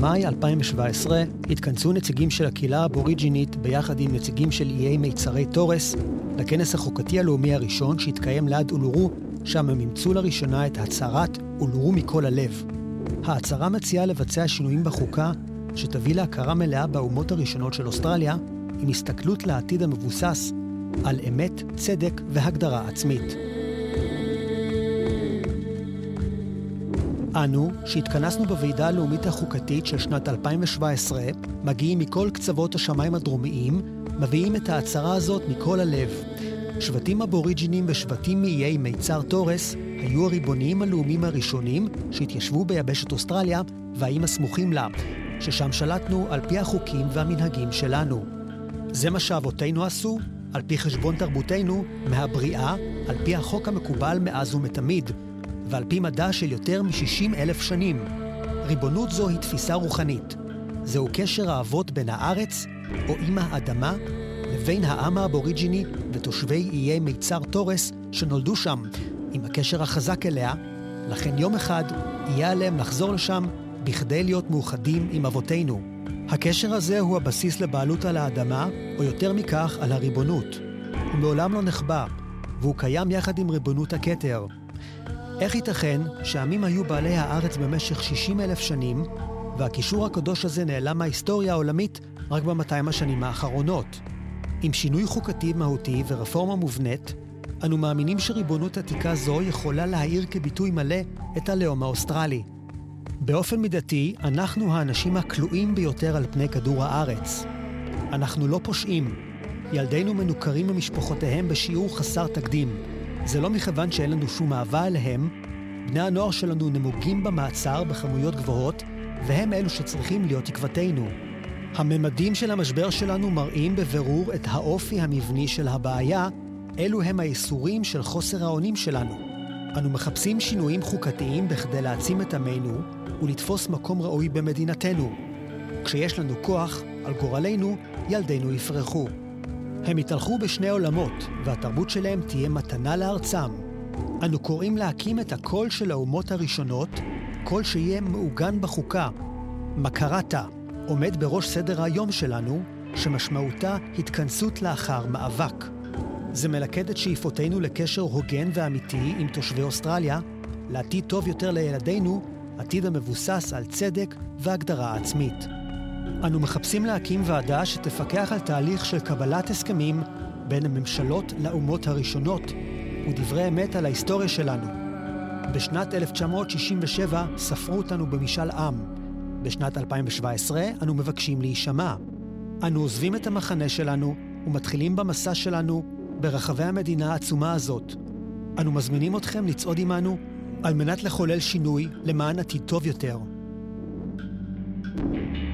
במאי 2017 התכנסו נציגים של הקהילה האבוריג'ינית ביחד עם נציגים של איי מיצרי תורס לכנס החוקתי הלאומי הראשון שהתקיים ליד אולורו, שם הם אימצו לראשונה את הצהרת אולורו מכל הלב. ההצהרה מציעה לבצע שינויים בחוקה שתביא להכרה מלאה באומות הראשונות של אוסטרליה, עם הסתכלות לעתיד המבוסס על אמת, צדק והגדרה עצמית. אנו, שהתכנסנו בוועידה הלאומית החוקתית של שנת 2017, מגיעים מכל קצוות השמיים הדרומיים, מביאים את ההצהרה הזאת מכל הלב. שבטים אבוריג'ינים ושבטים מאיי מיצר תורס היו הריבוניים הלאומיים הראשונים שהתיישבו ביבשת אוסטרליה והאיים הסמוכים לה, ששם שלטנו על פי החוקים והמנהגים שלנו. זה מה שאבותינו עשו, על פי חשבון תרבותנו, מהבריאה, על פי החוק המקובל מאז ומתמיד, ועל פי מדע של יותר מ-60 אלף שנים. ריבונות זו היא תפיסה רוחנית. זהו קשר האבות בין הארץ, או עם האדמה, לבין העם האבוריג'יני ותושבי איי מיצר תורס שנולדו שם, עם הקשר החזק אליה, לכן יום אחד יהיה עליהם לחזור לשם בכדי להיות מאוחדים עם אבותינו. הקשר הזה הוא הבסיס לבעלות על האדמה, או יותר מכך, על הריבונות. הוא מעולם לא נחבא, והוא קיים יחד עם ריבונות הכתר. איך ייתכן שהעמים היו בעלי הארץ במשך 60 אלף שנים, והקישור הקדוש הזה נעלם מההיסטוריה העולמית רק ב-200 השנים האחרונות? עם שינוי חוקתי מהותי ורפורמה מובנית, אנו מאמינים שריבונות עתיקה זו יכולה להאיר כביטוי מלא את הלאום האוסטרלי. באופן מידתי, אנחנו האנשים הכלואים ביותר על פני כדור הארץ. אנחנו לא פושעים. ילדינו מנוכרים ממשפחותיהם בשיעור חסר תקדים. זה לא מכיוון שאין לנו שום אהבה אליהם, בני הנוער שלנו נמוגים במעצר בכמויות גבוהות, והם אלו שצריכים להיות תקוותנו. הממדים של המשבר שלנו מראים בבירור את האופי המבני של הבעיה, אלו הם האיסורים של חוסר האונים שלנו. אנו מחפשים שינויים חוקתיים בכדי להעצים את עמנו ולתפוס מקום ראוי במדינתנו. כשיש לנו כוח, על גורלנו, ילדינו יפרחו. הם יתהלכו בשני עולמות, והתרבות שלהם תהיה מתנה לארצם. אנו קוראים להקים את הקול של האומות הראשונות, קול שיהיה מעוגן בחוקה. מקרתה עומד בראש סדר היום שלנו, שמשמעותה התכנסות לאחר מאבק. זה מלכד את שאיפותינו לקשר הוגן ואמיתי עם תושבי אוסטרליה, לעתיד טוב יותר לילדינו, עתיד המבוסס על צדק והגדרה עצמית. אנו מחפשים להקים ועדה שתפקח על תהליך של קבלת הסכמים בין הממשלות לאומות הראשונות, ודברי אמת על ההיסטוריה שלנו. בשנת 1967 ספרו אותנו במשאל עם. בשנת 2017 אנו מבקשים להישמע. אנו עוזבים את המחנה שלנו ומתחילים במסע שלנו ברחבי המדינה העצומה הזאת. אנו מזמינים אתכם לצעוד עמנו על מנת לחולל שינוי למען עתיד טוב יותר. thank you